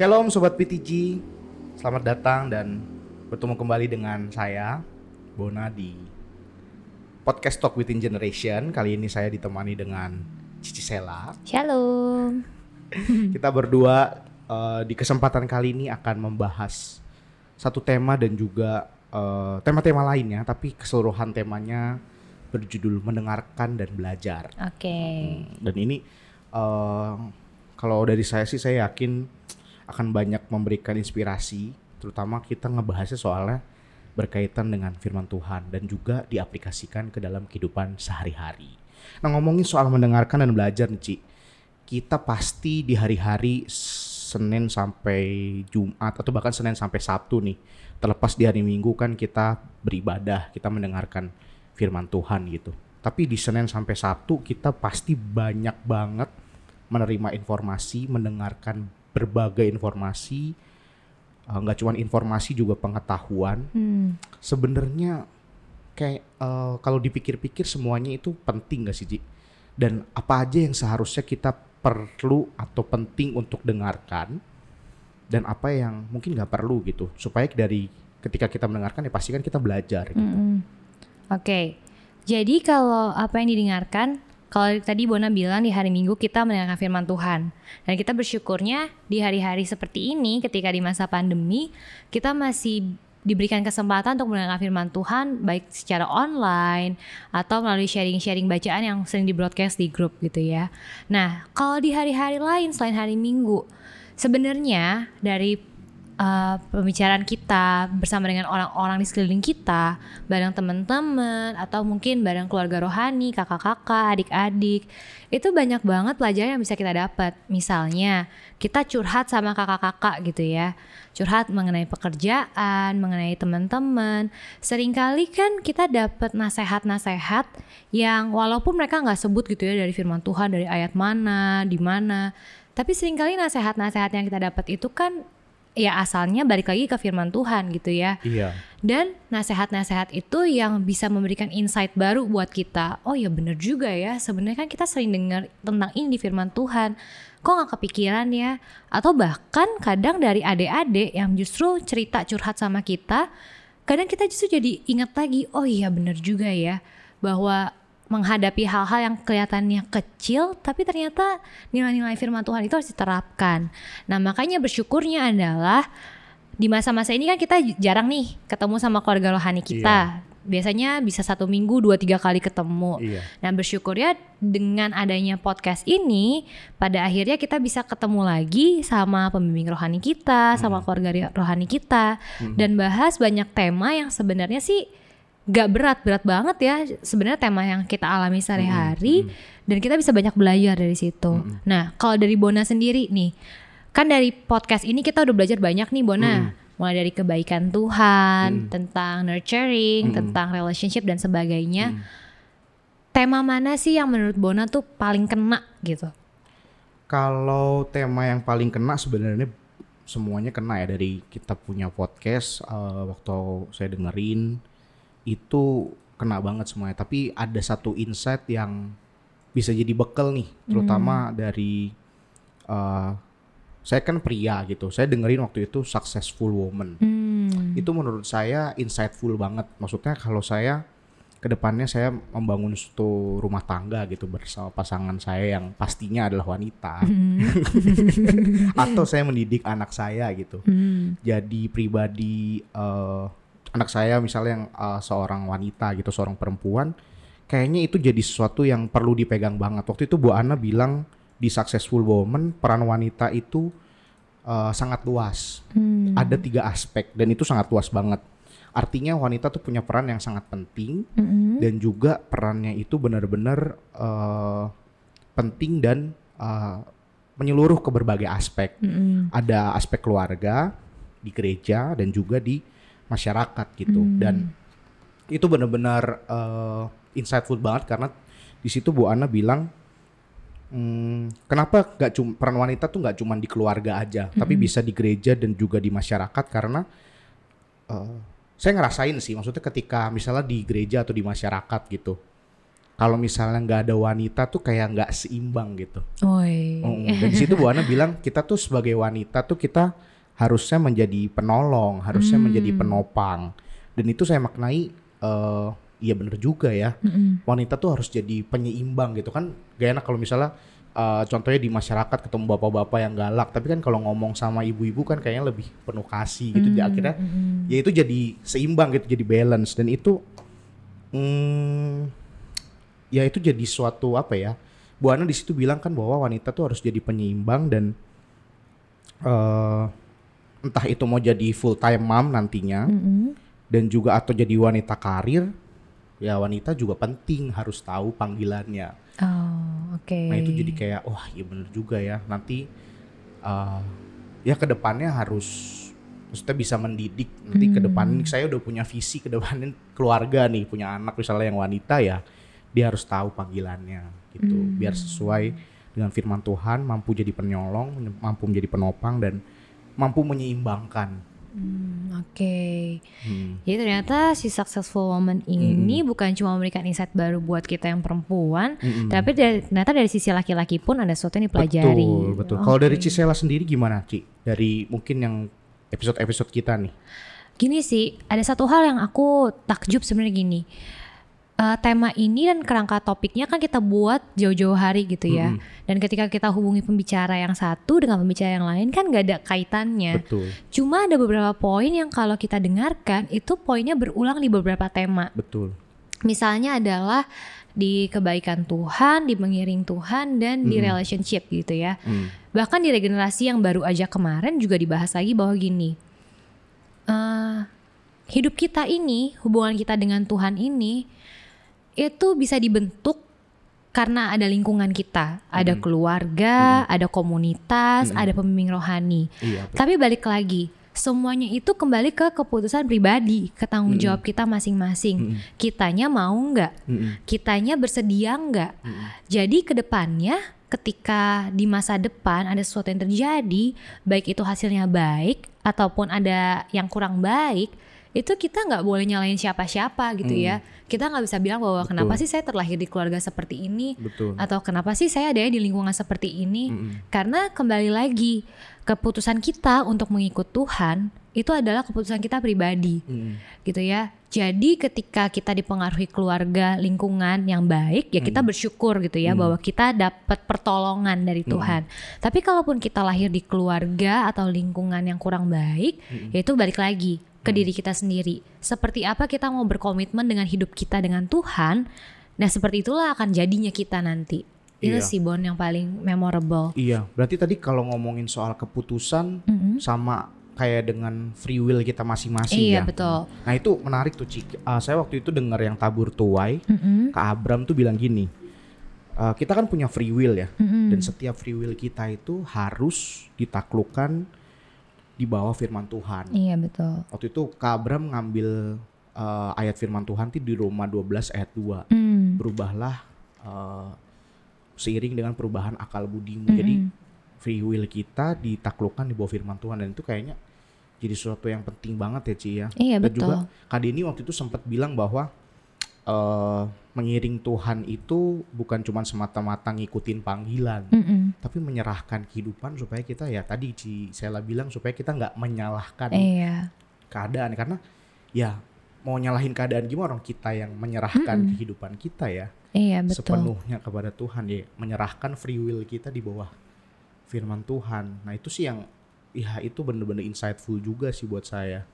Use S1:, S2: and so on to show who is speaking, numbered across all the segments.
S1: Shalom Sobat PTG, selamat datang dan bertemu kembali dengan saya, Bona di Podcast Talk Within Generation. Kali ini saya ditemani dengan Cici Sela.
S2: Shalom.
S1: Kita berdua uh, di kesempatan kali ini akan membahas satu tema dan juga uh, tema-tema lainnya Tapi keseluruhan temanya berjudul mendengarkan dan belajar.
S2: Oke.
S1: dan ini uh, kalau dari saya sih saya yakin akan banyak memberikan inspirasi terutama kita ngebahasnya soalnya berkaitan dengan firman Tuhan dan juga diaplikasikan ke dalam kehidupan sehari-hari. Nah ngomongin soal mendengarkan dan belajar nih Ci, kita pasti di hari-hari Senin sampai Jumat atau bahkan Senin sampai Sabtu nih, terlepas di hari Minggu kan kita beribadah, kita mendengarkan firman Tuhan gitu. Tapi di Senin sampai Sabtu kita pasti banyak banget menerima informasi, mendengarkan berbagai informasi, eh, nggak cuma informasi juga pengetahuan.
S2: Hmm.
S1: Sebenarnya kayak eh, kalau dipikir-pikir semuanya itu penting gak sih Ji? Dan apa aja yang seharusnya kita perlu atau penting untuk dengarkan dan apa yang mungkin nggak perlu gitu supaya dari ketika kita mendengarkan ya pasti kan kita belajar gitu.
S2: Mm-mm. Oke. Jadi kalau apa yang didengarkan, kalau tadi Bona bilang di hari Minggu kita mendengarkan firman Tuhan. Dan kita bersyukurnya di hari-hari seperti ini ketika di masa pandemi, kita masih diberikan kesempatan untuk mendengarkan firman Tuhan baik secara online atau melalui sharing-sharing bacaan yang sering di broadcast di grup gitu ya. Nah, kalau di hari-hari lain selain hari Minggu, sebenarnya dari uh, pembicaraan kita bersama dengan orang-orang di sekeliling kita, bareng teman-teman atau mungkin bareng keluarga rohani, kakak-kakak, adik-adik, itu banyak banget pelajaran yang bisa kita dapat. Misalnya, kita curhat sama kakak-kakak gitu ya, curhat mengenai pekerjaan, mengenai teman-teman. Seringkali kan kita dapat nasehat-nasehat yang walaupun mereka nggak sebut gitu ya dari firman Tuhan, dari ayat mana, di mana, tapi sering kali nasehat-nasehat yang kita dapat itu kan ya asalnya balik lagi ke firman Tuhan gitu ya.
S1: Iya.
S2: Dan nasehat-nasehat itu yang bisa memberikan insight baru buat kita. Oh ya bener juga ya, sebenarnya kan kita sering dengar tentang ini di firman Tuhan. Kok nggak kepikiran ya? Atau bahkan kadang dari adik-adik yang justru cerita curhat sama kita, kadang kita justru jadi ingat lagi, oh iya bener juga ya, bahwa menghadapi hal-hal yang kelihatannya kecil tapi ternyata nilai-nilai firman Tuhan itu harus diterapkan. Nah, makanya bersyukurnya adalah di masa-masa ini kan kita jarang nih ketemu sama keluarga rohani kita. Biasanya bisa satu minggu dua tiga kali ketemu.
S1: Iya.
S2: Nah bersyukur ya dengan adanya podcast ini pada akhirnya kita bisa ketemu lagi sama pembimbing rohani kita, sama keluarga rohani kita dan bahas banyak tema yang sebenarnya sih gak berat-berat banget ya sebenarnya tema yang kita alami sehari-hari dan kita bisa banyak belajar dari situ. Nah kalau dari Bona sendiri nih kan dari podcast ini kita udah belajar banyak nih Bona. Mulai dari kebaikan Tuhan, tentang nurturing, tentang relationship dan sebagainya. Tema mana sih yang menurut Bona tuh paling kena gitu?
S1: Kalau tema yang paling kena sebenarnya semuanya kena ya dari kita punya podcast eh, waktu saya dengerin itu kena banget semuanya. Tapi ada satu insight yang bisa jadi bekal nih, terutama dari eh, saya kan pria gitu. Saya dengerin waktu itu Successful Woman.
S2: Hmm.
S1: Itu menurut saya insightful banget. Maksudnya kalau saya ke depannya saya membangun suatu rumah tangga gitu bersama pasangan saya yang pastinya adalah wanita atau saya mendidik anak saya gitu
S2: Hmm.
S1: jadi pribadi eh, anak saya misalnya yang eh, seorang wanita gitu seorang perempuan kayaknya itu jadi sesuatu yang perlu dipegang banget waktu itu Bu Ana bilang di Successful Woman peran wanita itu eh, sangat luas
S2: Hmm.
S1: ada tiga aspek dan itu sangat luas banget artinya wanita tuh punya peran yang sangat penting
S2: Mm-mm.
S1: dan juga perannya itu benar-benar eh, penting dan eh, menyeluruh ke berbagai aspek.
S2: Mm-mm.
S1: Ada aspek keluarga di gereja dan juga di masyarakat gitu.
S2: Hmm.
S1: Dan itu benar-benar eh, insightful banget karena di situ Bu Ana bilang hmm, kenapa nggak cuma peran wanita tuh nggak cuma di keluarga aja, tapi bisa di gereja dan juga di masyarakat karena eh, saya ngerasain sih, maksudnya ketika misalnya di gereja atau di masyarakat gitu, kalau misalnya nggak ada wanita tuh kayak nggak seimbang gitu.
S2: Woi.
S1: Oh, dan di situ Bu Ana bilang kita tuh sebagai wanita tuh kita harusnya menjadi penolong, harusnya
S2: Hmm.
S1: menjadi penopang. Dan itu saya maknai eh iya bener juga ya.
S2: Mm-mm.
S1: Wanita tuh harus jadi penyeimbang gitu kan. Gak enak kalau misalnya eh, contohnya di masyarakat ketemu bapak-bapak yang galak, tapi kan kalau ngomong sama ibu-ibu kan kayaknya lebih penuh kasih gitu. Jadi akhirnya
S2: Mm-mm.
S1: ya itu jadi seimbang gitu, jadi balance dan itu hmm, ya itu jadi suatu apa ya? Bu Ana di situ bilang kan bahwa wanita tuh harus jadi penyeimbang dan eh entah itu mau jadi full time mom nantinya
S2: Mm-mm.
S1: dan juga atau jadi wanita karir ya wanita juga penting harus tahu panggilannya.
S2: Oh, oke.
S1: Nah itu jadi kayak wah iya bener juga ya nanti eh ya ke depannya harus maksudnya bisa mendidik nanti ke depan
S2: Hmm.
S1: ini saya udah punya visi ke depannya keluarga nih punya anak misalnya yang wanita ya dia harus tahu panggilannya gitu
S2: Hmm.
S1: biar sesuai dengan firman Tuhan mampu jadi penyolong mampu menjadi penopang dan mampu menyeimbangkan
S2: Hmm, Oke.
S1: Hmm.
S2: Jadi ternyata si successful woman ini bukan cuma memberikan insight baru buat kita yang perempuan,
S1: Mm-mm.
S2: tapi dari, ternyata dari sisi laki-laki pun ada sesuatu yang dipelajari.
S1: Betul, betul. Kalau dari. Cisela sendiri gimana, Ci? Dari mungkin yang episode-episode kita nih.
S2: Gini sih, ada satu hal yang aku takjub sebenarnya gini. Eh, tema ini dan kerangka topiknya kan kita buat jauh-jauh hari gitu ya.
S1: Mm-mm.
S2: Dan ketika kita hubungi pembicara yang satu dengan pembicara yang lain kan gak ada kaitannya.
S1: Betul,
S2: Cuma ada beberapa poin yang kalau kita dengarkan itu poinnya berulang di beberapa tema.
S1: betul.
S2: Misalnya adalah di kebaikan Tuhan, di mengiring Tuhan, dan di
S1: Mm-mm.
S2: relationship gitu ya.
S1: Hmm.
S2: Bahkan di regenerasi yang baru aja kemarin juga dibahas lagi bahwa gini, eh, hidup kita ini, hubungan kita dengan Tuhan ini, itu bisa dibentuk karena ada lingkungan kita, ada
S1: Mm.
S2: keluarga, ada komunitas,
S1: Mm-mm.
S2: ada pembimbing rohani.
S1: Iya, betul.
S2: Tapi balik lagi, semuanya itu kembali ke keputusan pribadi, ke tanggung
S1: Mm-mm.
S2: jawab kita masing-masing.
S1: Mm-mm.
S2: Kitanya mau nggak?
S1: Mm-mm.
S2: Kitanya bersedia nggak?
S1: Mm-mm.
S2: Jadi ke depannya ketika di masa depan ada sesuatu yang terjadi, baik itu hasilnya baik ataupun ada yang kurang baik, itu kita nggak boleh nyalain siapa-siapa gitu
S1: Hmm.
S2: ya. Kita nggak bisa bilang bahwa
S1: Betul.
S2: kenapa sih saya terlahir di keluarga seperti ini
S1: Betul.
S2: atau kenapa sih saya ada di lingkungan seperti ini.
S1: Mm-mm.
S2: Karena kembali lagi keputusan kita untuk mengikut Tuhan itu adalah keputusan kita pribadi
S1: Mm-mm.
S2: gitu ya. Jadi ketika kita dipengaruhi keluarga, lingkungan yang baik, ya kita bersyukur gitu ya
S1: Hmm.
S2: bahwa kita dapat pertolongan dari Tuhan. Tapi kalaupun kita lahir di keluarga atau lingkungan yang kurang baik,
S1: Mm-mm.
S2: ya itu balik lagi ke diri kita sendiri. Seperti apa kita mau berkomitmen dengan hidup kita dengan Tuhan, nah seperti itulah akan jadinya kita nanti. Itu
S1: Iya.
S2: sih Bon yang paling memorable.
S1: Iya, berarti tadi kalau ngomongin soal keputusan
S2: Mm-mm.
S1: sama kayak dengan free will kita masing-masing
S2: Iya
S1: ya.
S2: betul.
S1: Nah itu menarik tuh Cik. Ah, saya waktu itu dengar yang tabur tuai,
S2: Mm-mm.
S1: Kak Abram tuh bilang gini, "Eh, kita kan punya free will ya,
S2: Mm-mm.
S1: dan setiap free will kita itu harus ditaklukkan di bawah firman Tuhan.
S2: Iya betul.
S1: Waktu itu Kak Abram ngambil eh, ayat firman Tuhan tuh di Roma 12 ayat 2.
S2: Mm.
S1: Berubahlah eh, seiring dengan perubahan akal budimu.
S2: Mm-mm.
S1: Jadi free will kita ditaklukkan di bawah firman Tuhan dan itu kayaknya jadi sesuatu yang penting banget ya Ci ya.
S2: Iya
S1: Dan
S2: betul.
S1: juga Kak Denny waktu itu sempat bilang bahwa eh mengiring Tuhan itu bukan cuma semata-mata ngikutin panggilan,
S2: Mm-mm.
S1: tapi menyerahkan kehidupan supaya kita ya tadi Ci Sela bilang supaya kita nggak menyalahkan
S2: Iya.
S1: keadaan karena ya mau nyalahin keadaan gimana orang kita yang menyerahkan
S2: Mm-mm.
S1: kehidupan kita ya
S2: Iya betul.
S1: sepenuhnya kepada Tuhan ya menyerahkan free will kita di bawah firman Tuhan. Nah itu sih yang ya itu bener-bener insightful juga sih buat saya.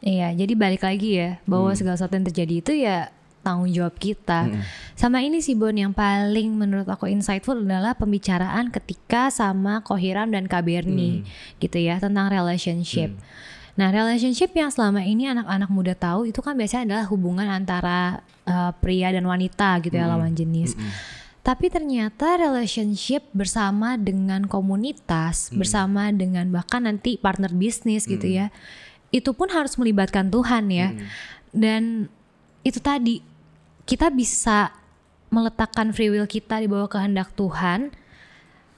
S2: Iya, jadi balik lagi ya bahwa
S1: Hmm.
S2: segala sesuatu yang terjadi itu ya tanggung jawab kita.
S1: Mm-mm.
S2: Sama ini sih Bon yang paling menurut aku insightful adalah pembicaraan ketika sama Kohiram dan Kaberni
S1: Hmm.
S2: gitu ya tentang relationship.
S1: Hmm.
S2: Nah, relationship yang selama ini anak-anak muda tahu itu kan biasanya adalah hubungan antara uh, pria dan wanita gitu ya
S1: Hmm.
S2: lawan jenis.
S1: Mm-mm.
S2: Tapi ternyata relationship bersama dengan komunitas,
S1: Hmm.
S2: bersama dengan bahkan nanti partner bisnis gitu
S1: Hmm.
S2: ya. Itu pun harus melibatkan Tuhan ya.
S1: Mm.
S2: Dan itu tadi kita bisa meletakkan free will kita di bawah kehendak Tuhan.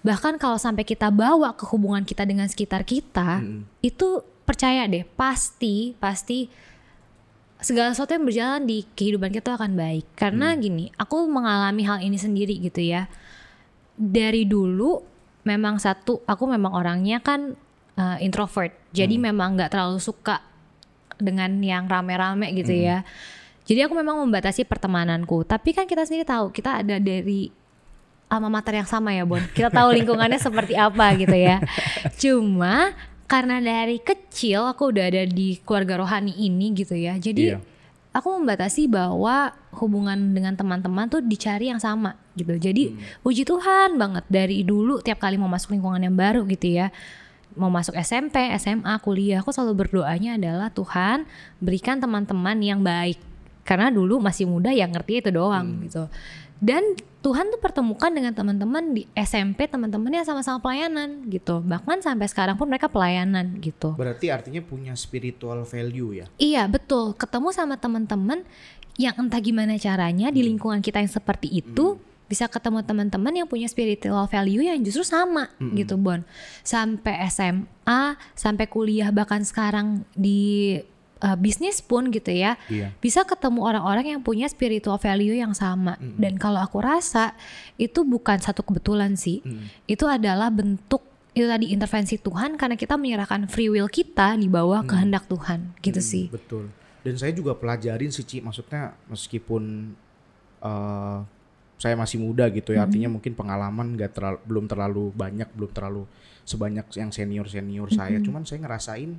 S2: Bahkan kalau sampai kita bawa ke hubungan kita dengan sekitar kita,
S1: Mm-mm.
S2: itu percaya deh pasti pasti segala sesuatu yang berjalan di kehidupan kita akan baik. Karena gini, aku mengalami hal ini sendiri gitu ya. Dari dulu memang satu, aku memang orangnya kan uh, introvert. Jadi memang nggak terlalu suka dengan yang rame-rame gitu ya. Jadi aku memang membatasi pertemananku. Tapi kan kita sendiri tahu kita ada dari alma mater yang sama ya, Bon. Kita tahu lingkungannya seperti apa gitu ya. Cuma karena dari kecil aku udah ada di keluarga rohani ini gitu ya. Jadi
S1: Iya.
S2: aku membatasi bahwa hubungan dengan teman-teman tuh dicari yang sama gitu. Jadi puji Tuhan banget dari dulu tiap kali mau masuk lingkungan yang baru gitu ya. Mau masuk SMP, SMA, kuliah, aku selalu berdoanya adalah Tuhan berikan teman-teman yang baik. Karena dulu masih muda yang ngerti itu doang gitu. Dan Tuhan tuh pertemukan dengan teman-teman di SMP, teman-teman yang sama-sama pelayanan gitu. Bahkan sampai sekarang pun mereka pelayanan gitu.
S1: Berarti artinya punya spiritual value ya.
S2: Iya betul, ketemu sama teman-teman yang entah gimana caranya di lingkungan kita yang seperti itu bisa ketemu teman-teman yang punya spiritual value yang justru sama gitu Bon. Sampai SMA, sampai kuliah bahkan sekarang di uh, bisnis pun gitu ya.
S1: Iya.
S2: Bisa ketemu orang-orang yang punya spiritual value yang sama. Dan kalau aku rasa itu bukan satu kebetulan sih. Itu adalah bentuk itu tadi intervensi Tuhan karena kita menyerahkan free will kita di bawah kehendak Tuhan gitu
S1: Hmm,
S2: sih.
S1: Betul. Dan saya juga pelajarin sih Ci, maksudnya meskipun eh, saya masih muda gitu ya, artinya mungkin pengalaman nggak terlalu belum terlalu banyak, belum terlalu sebanyak yang senior senior saya. Cuman saya ngerasain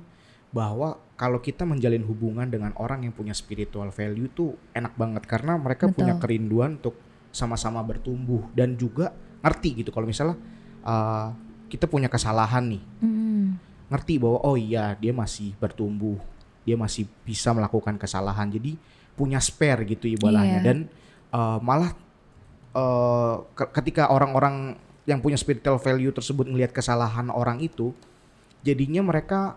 S1: bahwa kalau kita menjalin hubungan dengan orang yang punya spiritual value tuh enak banget. Karena mereka punya
S2: Betul.
S1: kerinduan untuk sama-sama bertumbuh dan juga ngerti gitu. Kalau misalnya eh, kita punya kesalahan nih.
S2: Hmm,
S1: ngerti bahwa oh iya dia masih bertumbuh. Dia masih bisa melakukan kesalahan. Jadi punya spare gitu ibaratnya
S2: Iya.
S1: dan eh, malah ke- ketika orang-orang yang punya spiritual value tersebut ngelihat kesalahan orang itu jadinya mereka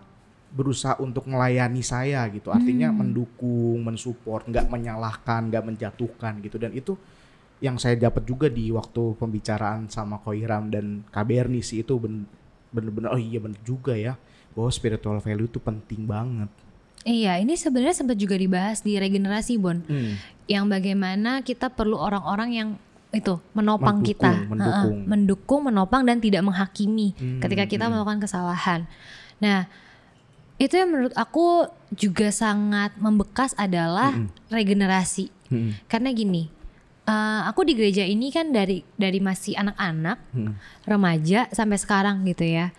S1: berusaha untuk melayani saya gitu artinya mendukung mensupport nggak menyalahkan nggak menjatuhkan gitu dan itu yang saya dapat juga di waktu pembicaraan sama Koiram dan Kaberni sih itu ben- bener-bener oh iya bener juga ya bahwa spiritual value itu penting banget.
S2: Iya, ini sebenarnya sempat juga dibahas di regenerasi Bon.
S1: Hmm.
S2: Yang bagaimana kita perlu orang-orang yang itu menopang
S1: Mendukung,
S2: kita,
S1: mendukung.
S2: Mendukung, menopang dan tidak menghakimi
S1: Hmm,
S2: ketika kita
S1: hmm.
S2: melakukan kesalahan. Nah, itu yang menurut aku juga sangat membekas adalah regenerasi.
S1: Hmm.
S2: Karena gini, eh, aku di gereja ini kan dari dari masih anak-anak,
S1: Hmm.
S2: remaja sampai sekarang gitu ya.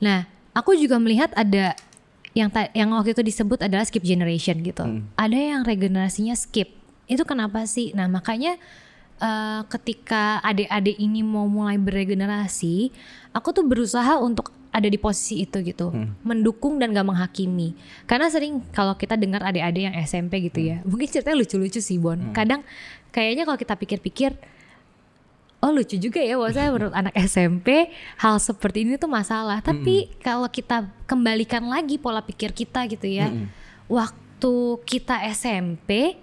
S2: Nah, aku juga melihat ada yang yang waktu itu disebut adalah skip generation gitu.
S1: Hmm.
S2: Ada yang regenerasinya skip. Itu kenapa sih? Nah, makanya eh, ketika adik-adik ini mau mulai beregenerasi, aku tuh berusaha untuk ada di posisi itu gitu, mendukung dan gak menghakimi. Karena sering kalau kita dengar adik-adik yang SMP gitu ya, mungkin ceritanya lucu-lucu sih Bon. Kadang kayaknya kalau kita pikir-pikir, oh lucu juga ya, saya menurut anak SMP hal seperti ini tuh masalah. Tapi kalau kita kembalikan lagi pola pikir kita gitu ya, waktu kita SMP,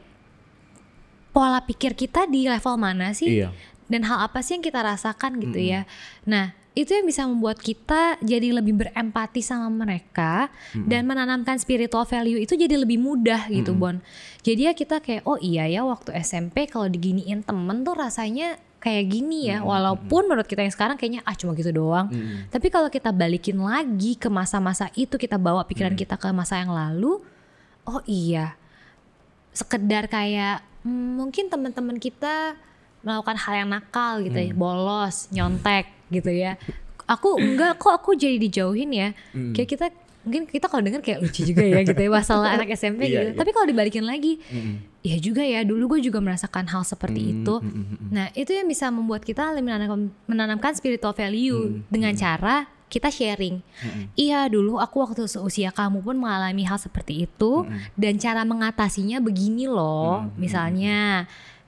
S2: pola pikir kita di level mana sih?
S1: Iya.
S2: dan hal apa sih yang kita rasakan gitu ya. Nah, itu yang bisa membuat kita jadi lebih berempati sama mereka dan menanamkan spiritual value itu jadi lebih mudah gitu, Bon. Jadi ya kita kayak oh iya ya waktu SMP kalau diginiin temen tuh rasanya kayak gini ya walaupun menurut kita yang sekarang kayaknya ah cuma gitu doang tapi kalau kita balikin lagi ke masa-masa itu kita bawa pikiran kita ke masa yang lalu oh iya sekedar kayak hmm, mungkin teman-teman kita melakukan hal yang nakal gitu ya, bolos, nyontek gitu ya. Aku enggak kok aku jadi dijauhin ya. Kayak kita mungkin kita kalau dengar kayak lucu juga ya gitu ya masalah anak SMP
S1: Iya,
S2: gitu.
S1: iya.
S2: Tapi kalau dibalikin lagi, ya juga ya dulu gue juga merasakan hal seperti itu. Nah itu yang bisa membuat kita menanamkan, menanamkan spiritual value dengan cara kita sharing. Iya dulu aku waktu seusia kamu pun mengalami hal seperti itu dan cara mengatasinya begini loh. Misalnya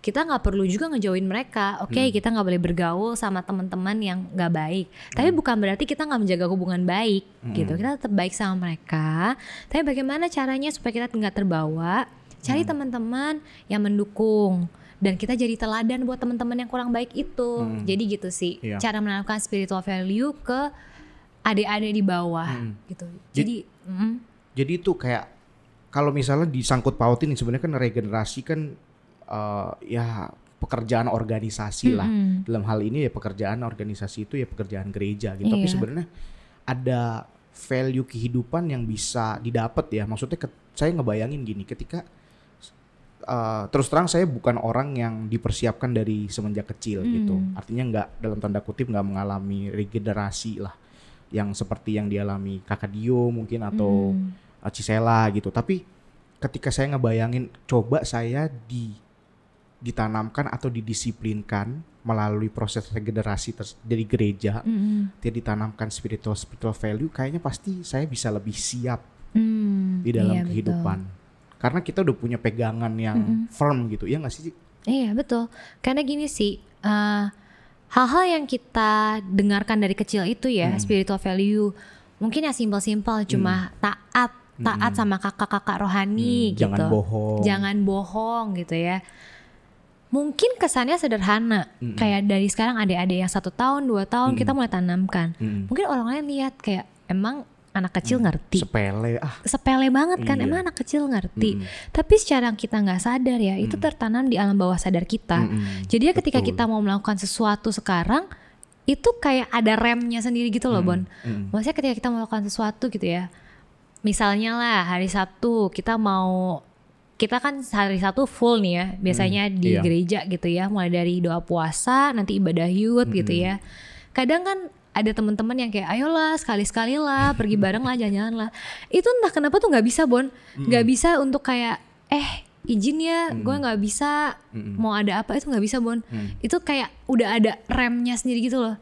S2: kita nggak perlu juga ngejauhin mereka. Oke kita nggak boleh bergaul sama teman-teman yang nggak baik. Tapi bukan berarti kita nggak menjaga hubungan baik gitu. Kita tetap baik sama mereka. Tapi bagaimana caranya supaya kita nggak terbawa? Cari teman-teman yang mendukung dan kita jadi teladan buat teman-teman yang kurang baik itu. Jadi gitu sih
S1: Iya.
S2: cara menanamkan spiritual value ke adik-adik di bawah gitu. Jadi mm,
S1: Jadi itu kayak kalau misalnya disangkut pautin sebenarnya kan regenerasi kan uh, ya pekerjaan organisasi lah.
S2: Mm-mm.
S1: Dalam hal ini ya pekerjaan organisasi itu ya pekerjaan gereja gitu. Tapi
S2: Iya.
S1: sebenarnya ada value kehidupan yang bisa didapat ya. Maksudnya ke- saya ngebayangin gini, ketika uh, terus terang saya bukan orang yang dipersiapkan dari semenjak kecil gitu.
S2: Hmm.
S1: Artinya nggak dalam tanda kutip nggak mengalami regenerasi lah yang seperti yang dialami Kakak Dio mungkin atau
S2: Hmm.
S1: uh, Cisela gitu. Tapi ketika saya ngebayangin coba saya di ditanamkan atau didisiplinkan melalui proses regenerasi dari gereja,
S2: Mm-mm.
S1: dia ditanamkan spiritual spiritual value, kayaknya pasti saya bisa lebih siap
S2: Hmm,
S1: di dalam
S2: iya, betul.
S1: kehidupan. Karena kita udah punya pegangan yang firm gitu, ya nggak sih?
S2: Iya betul. Karena gini sih, eh, hal-hal yang kita dengarkan dari kecil itu ya,
S1: Hmm.
S2: spiritual value, mungkin ya simpel-simpel, cuma taat, taat sama kakak-kakak rohani
S1: Hmm,
S2: gitu.
S1: jangan bohong.
S2: Jangan bohong gitu ya. Mungkin kesannya sederhana,
S1: Hmm.
S2: kayak dari sekarang adik-adik yang satu tahun, dua tahun kita mulai tanamkan.
S1: Mm-mm.
S2: Mungkin orang lain lihat kayak emang anak kecil ngerti.
S1: Sepele, ah,
S2: sepele banget kan
S1: Iya.
S2: emang anak kecil ngerti
S1: Mm-mm.
S2: tapi secara kita nggak sadar ya itu tertanam di alam bawah sadar kita
S1: Mm-mm.
S2: jadi ya ketika
S1: Betul.
S2: kita mau melakukan sesuatu sekarang itu kayak ada remnya sendiri gitu loh Bon maksudnya ketika kita melakukan sesuatu gitu ya misalnya lah hari Sabtu kita mau kita kan hari Sabtu full nih ya biasanya di
S1: iya.
S2: gereja gitu ya mulai dari doa puasa nanti ibadah yud gitu ya. Kadang kan ada teman-teman yang kayak ayolah sekali-sekali lah pergi bareng lah jalan-jalan lah. Itu entah kenapa tuh nggak bisa Bon. Nggak bisa untuk kayak eh izin ya gue nggak bisa. Mau ada apa? Itu nggak bisa Bon. Itu kayak udah ada remnya sendiri gitu loh.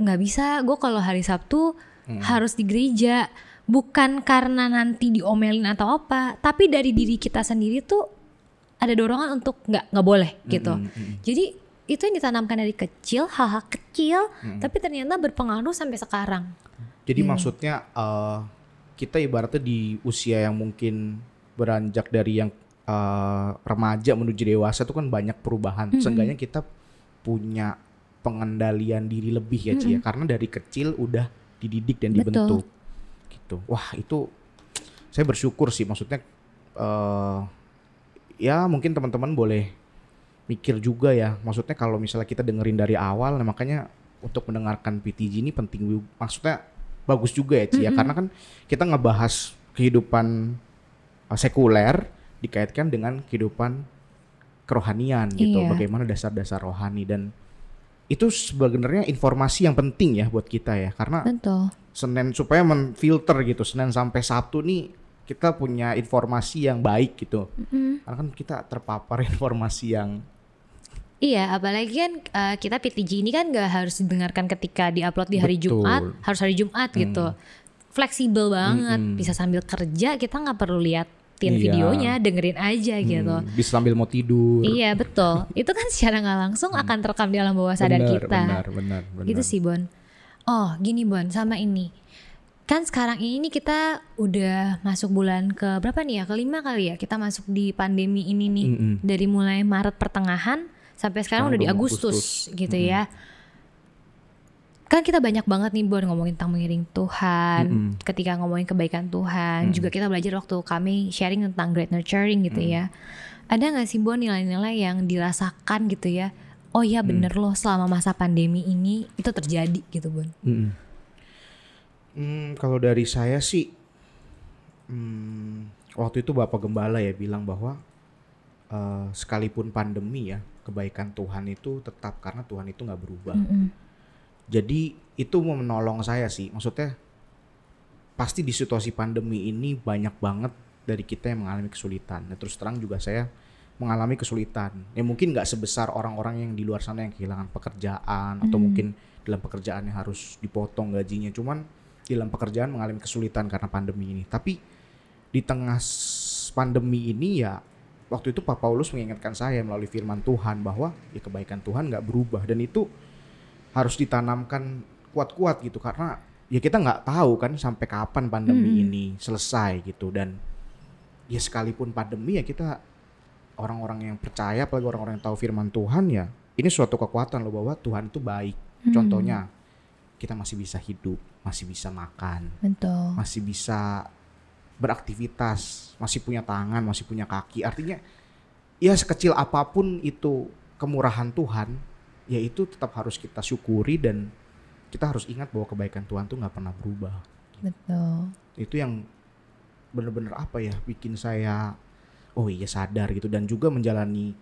S2: Nggak bisa. Gue kalau hari Sabtu harus di gereja. Bukan karena nanti diomelin atau apa tapi dari diri kita sendiri tuh ada dorongan untuk nggak nggak boleh gitu. jadi itu yang ditanamkan dari kecil hal-hal kecil tapi ternyata berpengaruh sampai sekarang.
S1: Jadi
S2: Iya.
S1: maksudnya eh, kita ibaratnya di usia yang mungkin beranjak dari yang eh, remaja menuju dewasa itu kan banyak perubahan. Seenggaknya kita punya pengendalian diri lebih ya Ci ya. Karena dari kecil udah dididik dan
S2: Betul.
S1: dibentuk. Gitu. Wah, itu saya bersyukur sih maksudnya eh ya mungkin teman-teman boleh mikir juga ya. Maksudnya kalau misalnya kita dengerin dari awal nah makanya untuk mendengarkan PTG ini penting. Maksudnya bagus juga ya Ci ya. Karena kan kita ngebahas kehidupan uh, sekuler dikaitkan dengan kehidupan kerohanian gitu.
S2: Iya.
S1: Bagaimana dasar-dasar rohani dan itu sebenarnya informasi yang penting ya buat kita ya. Karena
S2: betul
S1: Senin supaya menfilter gitu Senin sampai Sabtu nih kita punya informasi yang baik gitu. Karena kan kita terpapar informasi yang
S2: Iya, apalagi kan uh, kita PTG ini kan nggak harus didengarkan ketika diupload di hari
S1: Betul.
S2: Jumat, harus hari Jumat gitu. Fleksibel banget, bisa sambil kerja kita nggak perlu liatin
S1: Iya.
S2: videonya, dengerin aja gitu.
S1: hmm, bisa sambil mau tidur.
S2: Iya betul, itu kan secara nggak langsung akan terekam di alam bawah sadar
S1: Benar,
S2: kita.
S1: Benar, benar, benar.
S2: Gitu sih Bon. Oh gini Bon, sama ini. Kan sekarang ini kita udah masuk bulan ke berapa nih ya? Kelima kali ya kita masuk di pandemi ini nih.
S1: Mm-mm.
S2: Dari mulai Maret pertengahan sampai sekarang
S1: Sekarang
S2: udah di Agustus,
S1: Agustus.
S2: gitu ya. Kan kita banyak banget nih Bon ngomongin tentang mengiring Tuhan,
S1: Mm-mm.
S2: ketika ngomongin kebaikan Tuhan, juga kita belajar waktu kami sharing tentang great nurturing gitu ya. Ada nggak sih Bon nilai-nilai yang dirasakan gitu ya? Oh iya bener loh selama masa pandemi ini itu terjadi gitu Bon.
S1: Mm-mm. Hmm, kalau dari saya sih, hmm, waktu itu Bapak Gembala ya bilang bahwa eh, sekalipun pandemi ya, kebaikan Tuhan itu tetap karena Tuhan itu nggak berubah.
S2: Mm-mm.
S1: Jadi itu mau menolong saya sih, maksudnya pasti di situasi pandemi ini banyak banget dari kita yang mengalami kesulitan. Nah, terus terang juga saya mengalami kesulitan. Ya mungkin nggak sebesar orang-orang yang di luar sana yang kehilangan pekerjaan atau mungkin dalam pekerjaannya harus dipotong gajinya. Cuman di dalam pekerjaan mengalami kesulitan karena pandemi ini. Tapi di tengah pandemi ini ya waktu itu Pak Paulus mengingatkan saya melalui firman Tuhan bahwa ya kebaikan Tuhan nggak berubah dan itu harus ditanamkan kuat-kuat gitu karena ya kita nggak tahu kan sampai kapan pandemi ini selesai gitu dan ya sekalipun pandemi ya kita orang-orang yang percaya apalagi orang-orang yang tahu firman Tuhan ya ini suatu kekuatan loh bahwa Tuhan itu baik contohnya kita masih bisa hidup masih bisa makan
S2: Betul.
S1: masih bisa beraktivitas, masih punya tangan, masih punya kaki. Artinya ya sekecil apa pun itu kemurahan Tuhan, ya itu tetap harus kita syukuri dan kita harus ingat bahwa kebaikan Tuhan tuh nggak pernah berubah.
S2: Betul.
S1: Itu yang bener-bener apa ya bikin saya oh iya sadar gitu dan juga menjalani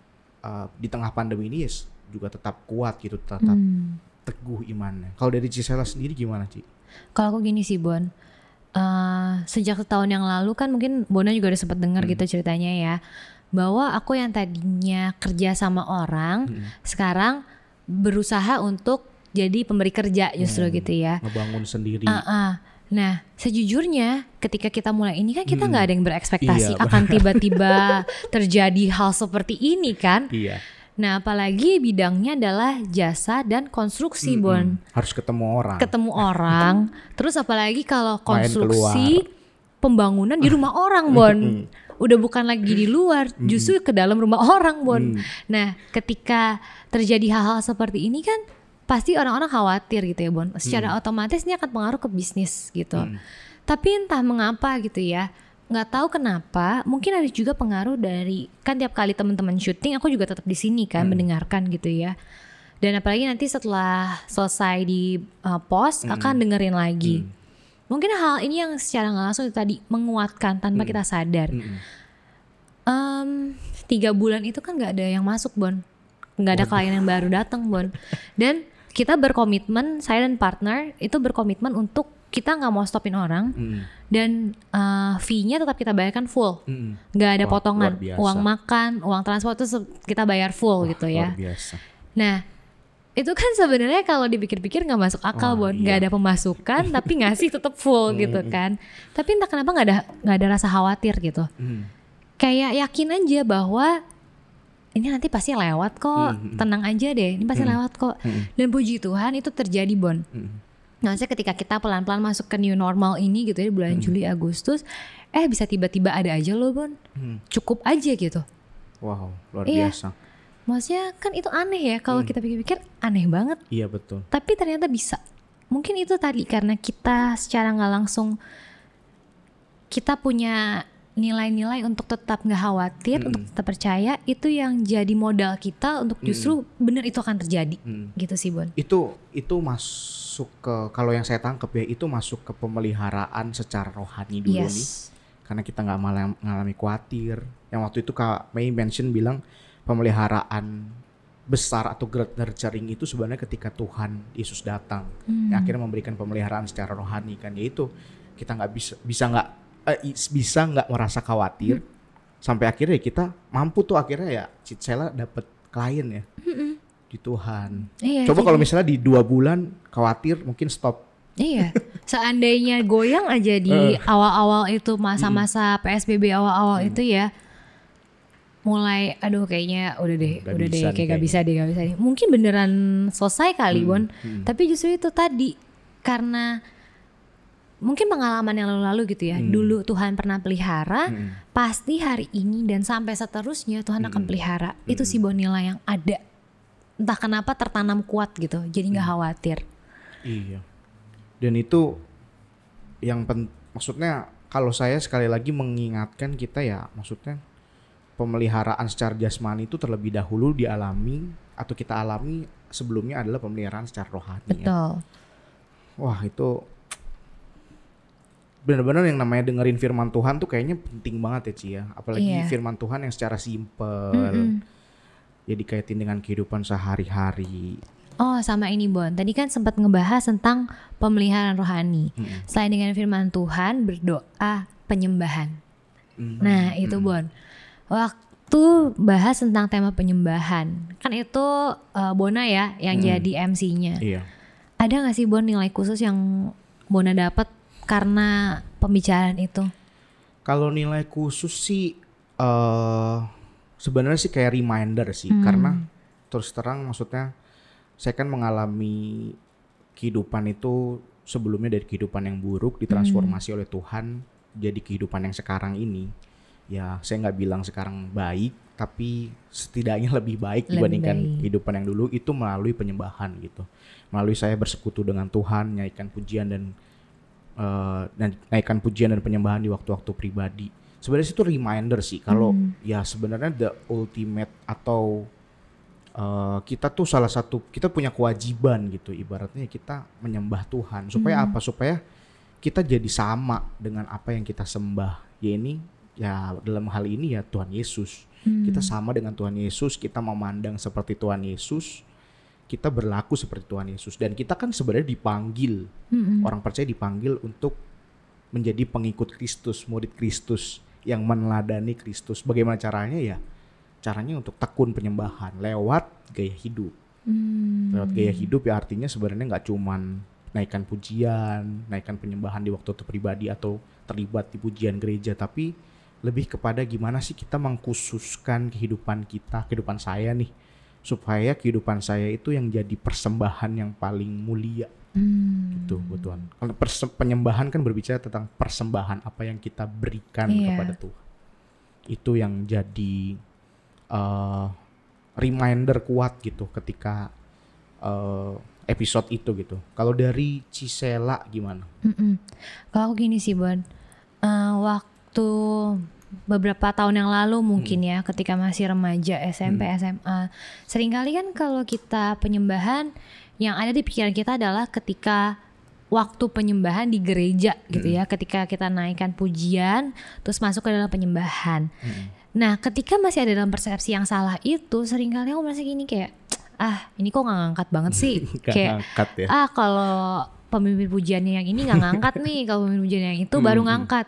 S1: uh, di tengah pandemi ini yes, juga tetap kuat gitu tetap
S2: Hmm.
S1: teguh imannya. Kalau dari Cisela sendiri gimana Ci?
S2: Kalau aku gini sih Bon, Eh, sejak setahun yang lalu kan mungkin Bona juga udah sempat dengar
S1: Hmm.
S2: gitu ceritanya ya, bahwa aku yang tadinya kerja sama orang,
S1: Hmm.
S2: sekarang berusaha untuk jadi pemberi kerja justru
S1: Hmm.
S2: gitu ya.
S1: Ngebangun sendiri.
S2: Ah, ah. Nah, sejujurnya ketika kita mulai ini kan kita
S1: Hmm.
S2: nggak ada yang berekspektasi
S1: Iya,
S2: akan tiba-tiba terjadi hal seperti ini kan.
S1: Iya.
S2: Nah, apalagi bidangnya adalah jasa dan konstruksi, Bon.
S1: Mm-mm. Harus ketemu orang.
S2: Ketemu orang, terus apalagi kalau konstruksi pembangunan di rumah orang, Bon. Udah bukan lagi di luar, justru ke dalam rumah orang, Bon.
S1: Mm.
S2: Nah, ketika terjadi hal-hal seperti ini kan pasti orang-orang khawatir gitu ya, Bon. Secara otomatis ini akan pengaruh ke bisnis gitu.
S1: Mm.
S2: Tapi entah mengapa gitu ya, nggak tahu kenapa. Mungkin ada juga pengaruh dari kan tiap kali teman-teman syuting, aku juga tetap di sini kan mendengarkan gitu ya. Dan apalagi nanti setelah selesai di uh, pos akan dengerin lagi. Mungkin hal ini yang secara nggak langsung tadi menguatkan tanpa kita sadar.
S1: Mm-mm.
S2: Em, tiga bulan itu kan nggak ada yang masuk bon nggak ada klien yang baru datang bon dan kita berkomitmen saya dan partner itu berkomitmen untuk kita nggak mau stopin orang
S1: Mm.
S2: dan eh, fee-nya tetap kita bayarkan full
S1: Mm-mm.
S2: nggak ada
S1: Wah,
S2: potongan uang makan uang transport itu kita bayar full gitu ya
S1: Luar biasa.
S2: nah itu kan sebenarnya kalau dipikir-pikir nggak masuk akal
S1: Wah,
S2: bon nggak
S1: iya.
S2: ada pemasukan tapi ngasih tetap full gitu kan tapi entah kenapa nggak ada nggak ada rasa khawatir gitu
S1: Mm.
S2: kayak yakin aja bahwa ini nanti pasti lewat kok
S1: Hmm, hmm.
S2: tenang aja deh ini pasti lewat kok
S1: Hmm.
S2: dan puji Tuhan itu terjadi bon
S1: Mm.
S2: nah ketika kita pelan-pelan masuk ke new normal ini gitu ya di
S1: Hmm.
S2: bulan Juli Agustus eh bisa tiba-tiba ada aja loh bon
S1: Mm.
S2: cukup aja gitu
S1: Wow, luar
S2: Iya.
S1: biasa.
S2: maksudnya kan itu aneh ya kalau
S1: Hmm.
S2: kita pikir-pikir aneh banget
S1: Iya betul.
S2: tapi ternyata bisa mungkin itu tadi karena kita secara nggak langsung kita punya nilai-nilai untuk tetap nggak khawatir
S1: Mm-mm.
S2: untuk tetap percaya itu yang jadi modal kita untuk justru bener itu akan terjadi
S1: Mm.
S2: gitu sih Bon
S1: Itu itu masuk ke kalau yang saya tangkap ya itu masuk ke pemeliharaan secara rohani dulu nih.
S2: yes
S1: Karena kita nggak malah mengalami khawatir. Yang waktu itu Kak Mei mention bilang pemeliharaan besar atau great nurturing itu sebenarnya ketika Tuhan Yesus datang.
S2: Hmm.
S1: yang akhirnya memberikan pemeliharaan secara rohani kan yaitu kita nggak bisa bisa nggak eh, i- bisa nggak merasa khawatir sampai akhirnya ya kita mampu tuh akhirnya ya Citsela dapat klien ya di Tuhan.
S2: iya
S1: Coba kalau misalnya di dua bulan khawatir mungkin stop.
S2: iya seandainya goyang aja di awal-awal itu masa-masa
S1: Hmm.
S2: PSBB awal-awal itu ya mulai aduh kayaknya udah deh
S1: Nggak
S2: udah deh kayak gak bisa
S1: kayaknya.
S2: deh gak bisa nih mungkin beneran selesai kali
S1: Hmm,
S2: Bon
S1: hmm.
S2: tapi justru itu tadi karena mungkin pengalaman yang lalu-lalu gitu ya
S1: Hmm.
S2: dulu Tuhan pernah pelihara
S1: Mm-mm.
S2: pasti hari ini dan sampai seterusnya Tuhan akan
S1: Hmm.
S2: pelihara itu sih Bon nilai yang ada entah kenapa tertanam kuat gitu jadi nggak
S1: Hmm.
S2: khawatir
S1: Iya. Dan itu yang pen, maksudnya kalau saya sekali lagi mengingatkan kita ya maksudnya pemeliharaan secara jasmani itu terlebih dahulu dialami atau kita alami sebelumnya adalah pemeliharaan secara rohani ya.
S2: betul
S1: Wah itu benar-benar yang namanya dengerin firman Tuhan tuh kayaknya penting banget ya Ci ya. Apalagi
S2: Iya.
S1: firman Tuhan yang secara simpel.
S2: Mm-mm.
S1: Ya dikaitin dengan kehidupan sehari-hari.
S2: Oh sama ini Bon, tadi kan sempat ngebahas tentang pemeliharaan rohani.
S1: Mm-mm.
S2: Selain dengan firman Tuhan, berdoa penyembahan.
S1: Mm.
S2: Nah itu Bon, waktu bahas tentang tema penyembahan, kan itu eh, Bona ya yang
S1: Mm.
S2: jadi MC-nya.
S1: Iya.
S2: Ada gak sih Bon nilai khusus yang Bona dapat karena pembicaraan itu?
S1: Kalau nilai khusus sih eh sebenarnya sih kayak reminder sih
S2: Hmm.
S1: karena terus terang maksudnya saya kan mengalami kehidupan itu sebelumnya dari kehidupan yang buruk ditransformasi oleh Tuhan jadi kehidupan yang sekarang ini. Ya, saya nggak bilang sekarang baik, tapi setidaknya lebih baik
S2: Lebih
S1: dibandingkan
S2: baik.
S1: kehidupan yang dulu itu melalui penyembahan gitu. Melalui saya bersekutu dengan Tuhan, nyanyikan pujian dan eh, dan naikkan pujian dan penyembahan di waktu-waktu pribadi. Sebenarnya itu reminder sih kalau ya sebenarnya the ultimate atau eh, kita tuh salah satu kita punya kewajiban gitu. Ibaratnya kita menyembah Tuhan. Supaya apa? Supaya kita jadi sama dengan apa yang kita sembah. Ya ini ya dalam hal ini ya Tuhan Yesus. Kita sama dengan Tuhan Yesus kita memandang seperti Tuhan Yesus kita berlaku seperti Tuhan Yesus. Dan kita kan sebenarnya dipanggil
S2: Mm-mm.
S1: orang percaya dipanggil untuk menjadi pengikut Kristus murid Kristus yang meneladani Kristus. Bagaimana caranya ya? Caranya untuk tekun penyembahan lewat gaya hidup.
S2: Hmm.
S1: lewat gaya hidup ya artinya sebenarnya nggak cuman naikkan pujian, naikkan penyembahan di waktu itu pribadi atau terlibat di pujian gereja, tapi lebih kepada gimana sih kita mengkhususkan kehidupan kita, kehidupan saya nih, supaya kehidupan saya itu yang jadi persembahan yang paling mulia
S2: Hmm.
S1: gitu buat Tuhan. Kalau penyembahan kan berbicara tentang persembahan apa yang kita berikan
S2: Iya.
S1: kepada Tuhan. Itu yang jadi eh, reminder kuat gitu ketika eh, episode itu gitu. Kalau dari Cisela gimana?
S2: Mm-mm. Kalau aku gini sih Bon, Eh, waktu beberapa tahun yang lalu mungkin ya, ketika masih remaja SMP SMA, sering kali kan kalau kita penyembahan yang ada di pikiran kita adalah ketika waktu penyembahan di gereja gitu ya, ketika kita naikkan pujian, terus masuk ke dalam penyembahan. Nah, ketika masih ada dalam persepsi yang salah itu, sering kali aku merasa gini kayak, ah ini kok nggak ngangkat banget sih, kayak
S1: ngangkat ya.
S2: ah kalau pemimpin pujiannya yang ini nggak ngangkat nih kalau pemimpin pujian yang itu baru ngangkat.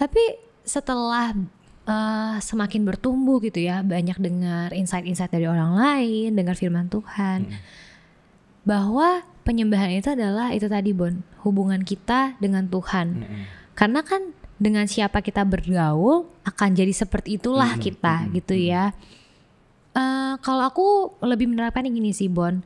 S2: Tapi setelah eh, semakin bertumbuh gitu ya banyak dengar insight-insight dari orang lain dengar firman Tuhan. Bahwa penyembahan itu adalah itu tadi Bon hubungan kita dengan Tuhan.
S1: Mm-mm.
S2: karena kan dengan siapa kita bergaul akan jadi seperti itulah
S1: Mm-mm,
S2: kita
S1: mm-mm,
S2: gitu ya. Eh, kalau aku lebih menerapkan yang gini sih Bon,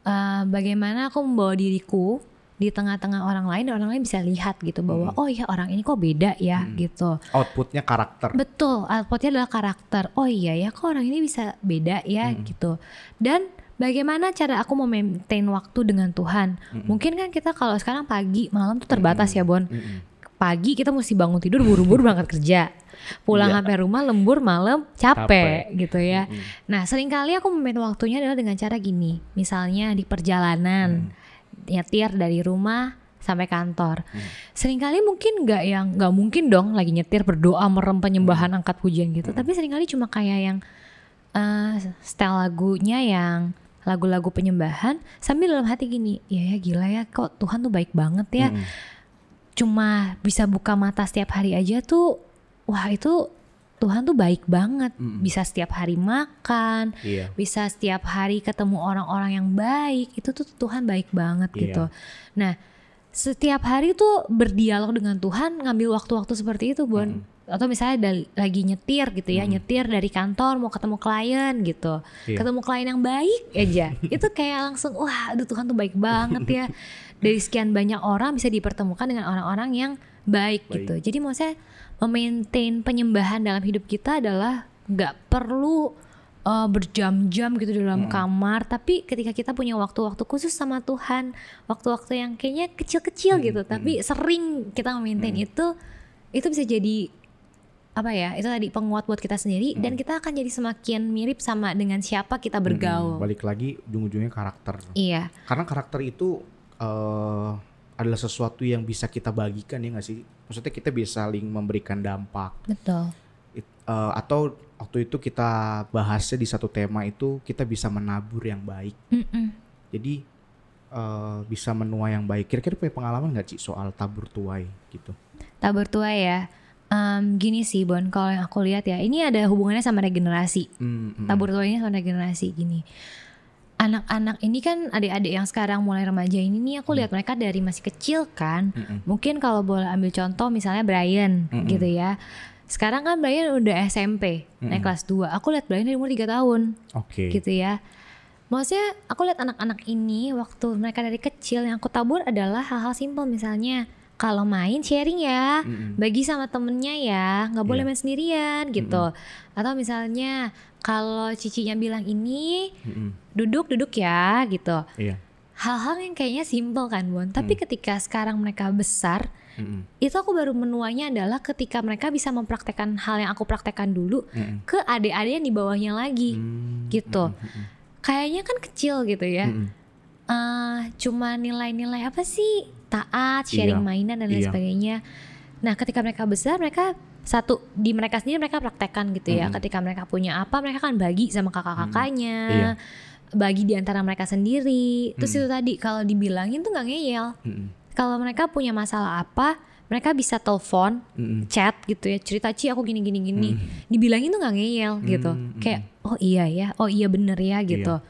S2: Eh, bagaimana aku membawa diriku di tengah-tengah orang lain dan orang lain bisa lihat gitu bahwa oh ya orang ini kok beda ya gitu.
S1: Outputnya karakter.
S2: Betul, outputnya adalah karakter. Oh iya ya, kok orang ini bisa beda ya gitu. Dan bagaimana cara aku memaintain waktu dengan Tuhan? Mungkin kan kita kalau sekarang pagi, malam tuh terbatas ya Bon.
S1: Mm-mm.
S2: Pagi kita mesti bangun tidur buru-buru berangkat kerja. Pulang
S1: Iya.
S2: sampai rumah lembur malam capek,
S1: Capek.
S2: gitu ya.
S1: Mm-mm.
S2: Nah sering kali aku memaintain waktunya adalah dengan cara gini. Misalnya di perjalanan, nyetir dari rumah sampai kantor. Seringkali mungkin nggak yang nggak mungkin dong lagi nyetir berdoa merem penyembahan angkat pujian gitu. Tapi sering kali cuma kayak yang eh style lagunya yang lagu-lagu penyembahan sambil dalam hati gini, ya ya gila ya kok Tuhan tuh baik banget ya.
S1: Mm-mm.
S2: Cuma bisa buka mata setiap hari aja tuh, wah itu Tuhan tuh baik banget.
S1: Mm-mm.
S2: Bisa setiap hari makan,
S1: Iya.
S2: bisa setiap hari ketemu orang-orang yang baik itu tuh Tuhan baik banget
S1: Iya.
S2: gitu nah setiap hari tuh berdialog dengan Tuhan ngambil waktu-waktu seperti itu Bon atau misalnya lagi nyetir gitu ya nyetir dari kantor mau ketemu klien gitu
S1: Iya.
S2: ketemu klien yang baik aja itu kayak langsung wah aduh Tuhan tuh baik banget ya dari sekian banyak orang bisa dipertemukan dengan orang-orang yang baik,
S1: Baik.
S2: gitu jadi maksudnya memaintain penyembahan dalam hidup kita adalah nggak perlu uh, berjam-jam gitu dalam kamar tapi ketika kita punya waktu-waktu khusus sama Tuhan waktu-waktu yang kayaknya kecil-kecil gitu tapi sering kita memaintain itu itu bisa jadi apa ya itu tadi penguat buat kita sendiri dan kita akan jadi semakin mirip sama dengan siapa kita bergaul.
S1: Mm-mm. Balik lagi ujung-ujungnya karakter.
S2: iya.
S1: Karena karakter itu eh, adalah sesuatu yang bisa kita bagikan ya nggak sih? Maksudnya kita bisa saling memberikan dampak.
S2: betul
S1: It- eh, atau waktu itu kita bahasnya di satu tema itu kita bisa menabur yang baik.
S2: Mm-mm.
S1: Jadi eh, bisa menuai yang baik. Kira-kira punya pengalaman nggak sih soal tabur tuai gitu?
S2: tabur tua ya Em, gini sih Bon kalau yang aku lihat ya ini ada hubungannya sama regenerasi
S1: Hmm, hmm.
S2: tabur tua ini sama regenerasi gini anak-anak ini kan adik-adik yang sekarang mulai remaja ini nih aku lihat mereka dari masih kecil kan
S1: Mm-mm.
S2: mungkin kalau boleh ambil contoh misalnya Brian
S1: Mm-mm.
S2: gitu ya sekarang kan Brian udah SMP naik kelas 2 aku lihat Brian dari umur 3 tahun
S1: Oke.
S2: gitu ya maksudnya aku lihat anak-anak ini waktu mereka dari kecil yang aku tabur adalah hal-hal simpel misalnya kalau main sharing ya
S1: Mm-mm.
S2: bagi sama temennya ya nggak boleh
S1: Iya.
S2: main sendirian gitu atau misalnya kalau cicinya bilang ini duduk duduk ya gitu
S1: Iya.
S2: hal-hal yang kayaknya simple kan Bon tapi
S1: Hmm.
S2: ketika sekarang mereka besar
S1: Mm-mm.
S2: itu aku baru menuanya adalah ketika mereka bisa mempraktekkan hal yang aku praktekkan dulu
S1: Mm-mm.
S2: ke adik-adik yang di bawahnya lagi
S1: Hmm,
S2: gitu.
S1: mm-mm,
S2: kayaknya kan kecil gitu ya
S1: mm-mm.
S2: Eh, cuma nilai-nilai apa sih taat sharing
S1: Iya,
S2: mainan dan lain
S1: iya.
S2: sebagainya nah ketika mereka besar mereka satu di mereka sendiri mereka praktekkan gitu ya
S1: Mm-mm.
S2: ketika mereka punya apa mereka kan bagi sama kakak-kakaknya
S1: Iya.
S2: bagi di antara mereka sendiri terus
S1: Mm.
S2: itu tadi kalau dibilangin tuh nggak ngeyel
S1: Mm-mm.
S2: kalau mereka punya masalah apa mereka bisa telepon chat gitu ya cerita ci aku gini gini gini
S1: Hmm.
S2: dibilangin tuh nggak ngeyel gitu
S1: Hmm,
S2: kayak oh iya ya oh iya bener ya gitu
S1: Iya.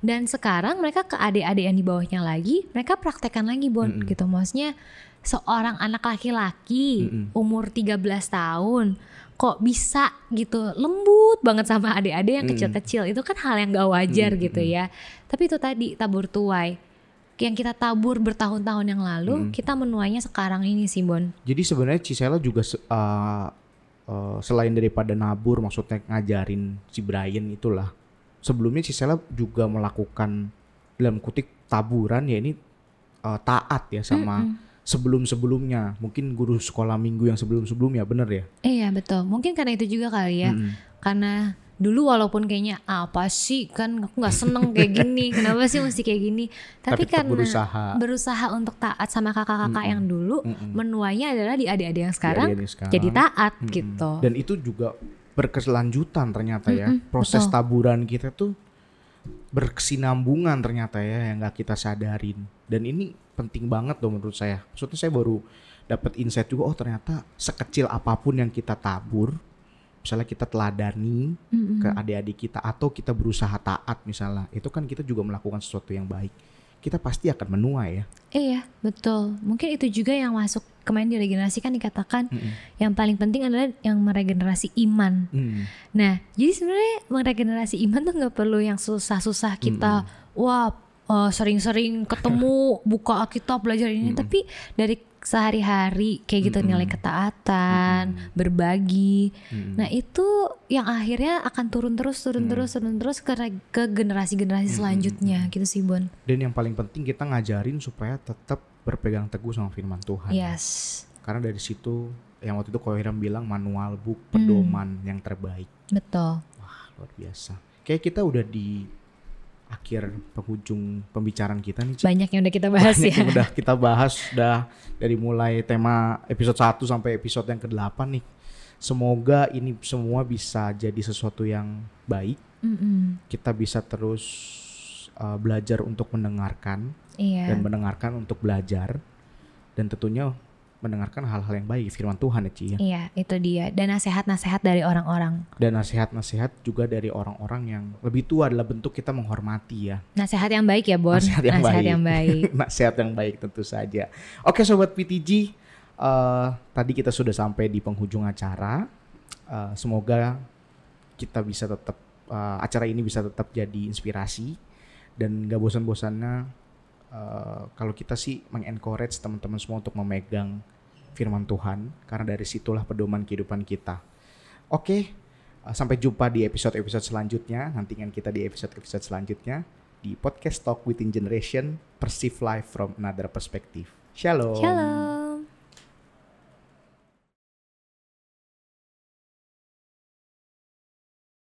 S2: Dan sekarang mereka ke adik-adik yang di bawahnya lagi mereka praktekkan lagi bon
S1: Mm-mm.
S2: gitu maksudnya seorang anak laki-laki
S1: Mm-mm.
S2: umur 13 tahun kok bisa gitu lembut banget sama adik-adik yang
S1: Mm-mm.
S2: kecil-kecil itu kan hal yang gak wajar
S1: Mm-mm.
S2: gitu ya tapi itu tadi tabur tuai yang kita tabur bertahun-tahun yang lalu
S1: Mm-mm.
S2: kita menuainya sekarang ini sih bon
S1: Jadi sebenarnya Cisela juga uh, uh, selain daripada nabur, maksudnya ngajarin si Brian itulah. Sebelumnya Cisela juga melakukan dalam kutip taburan ya ini uh, taat ya sama
S2: Mm-mm.
S1: sebelum-sebelumnya. Mungkin guru sekolah minggu yang sebelum-sebelumnya bener ya.
S2: Iya betul. Mungkin karena itu juga kali ya.
S1: Mm-mm.
S2: Karena dulu walaupun kayaknya apa sih kan aku nggak seneng kayak gini. Kenapa sih mesti kayak gini? Tapi,
S1: tetap
S2: karena
S1: berusaha.
S2: berusaha untuk taat sama kakak-kakak
S1: Mm-mm.
S2: yang dulu,
S1: Mm-mm.
S2: menuainya adalah di adik-adik yang sekarang
S1: Jadi ini sekarang.
S2: jadi taat
S1: Mm-mm.
S2: gitu.
S1: Dan itu juga berkelanjutan ternyata ya.
S2: Mm-mm,
S1: Proses
S2: betul.
S1: taburan kita tuh berkesinambungan ternyata ya yang nggak kita sadarin. Dan ini penting banget loh menurut saya. Maksudnya saya baru dapat insight juga oh ternyata sekecil apa pun yang kita tabur misalnya kita teladani
S2: Mm-mm.
S1: ke adik-adik kita atau kita berusaha taat misalnya itu kan kita juga melakukan sesuatu yang baik kita pasti akan menuai ya
S2: Iya betul. Mungkin itu juga yang masuk kemarin di regenerasi kan dikatakan
S1: Mm-mm.
S2: yang paling penting adalah yang meregenerasi iman.
S1: Mm.
S2: Nah, jadi sebenarnya meregenerasi iman tuh nggak perlu yang susah-susah kita, wah eh, sering-sering ketemu, buka Alkitab belajar ini,
S1: Mm-mm.
S2: tapi dari sehari-hari kayak gitu
S1: Mm-mm.
S2: nilai ketaatan, berbagi.
S1: Mm.
S2: Nah itu yang akhirnya akan turun terus, turun
S1: Mm.
S2: terus, turun terus ke ke generasi-generasi selanjutnya, gitu sih Bon.
S1: dan yang paling penting kita ngajarin supaya tetap berpegang teguh sama firman Tuhan
S2: Yes,
S1: karena dari situ yang waktu itu Kohiram bilang manual book
S2: Hmm.
S1: pedoman yang terbaik
S2: betul.
S1: wah luar biasa kayak kita udah di akhir penghujung pembicaraan kita nih.
S2: Banyak yang udah kita bahas
S1: Banyak
S2: ya.
S1: yang udah kita bahas udah dari mulai tema episode 1 sampai episode yang ke-8 nih semoga ini semua bisa jadi sesuatu yang baik
S2: Mm-mm.
S1: kita bisa terus uh, belajar untuk mendengarkan
S2: Iya.
S1: dan mendengarkan untuk belajar dan tentunya mendengarkan hal-hal yang baik firman Tuhan ya Ci ya.
S2: Iya, itu dia. Dan nasihat-nasihat dari orang-orang.
S1: dan nasihat-nasihat juga dari orang-orang yang lebih tua adalah bentuk kita menghormati ya
S2: Nasihat yang baik ya, Bon.
S1: Nasihat yang baik.
S2: yang baik.
S1: nasihat yang baik tentu saja oke sobat PTG eh, tadi kita sudah sampai di penghujung acara Eh, semoga kita bisa tetap eh, acara ini bisa tetap jadi inspirasi dan gak bosan-bosannya eh, kalau kita sih mengencourage teman-teman semua untuk memegang firman Tuhan karena dari situlah pedoman kehidupan kita. Oke, eh, sampai jumpa di episode-episode selanjutnya. Nantikan kita di episode-episode selanjutnya di podcast Talk Within Generation, Perceive Life from Another Perspective. Shalom.
S2: Shalom.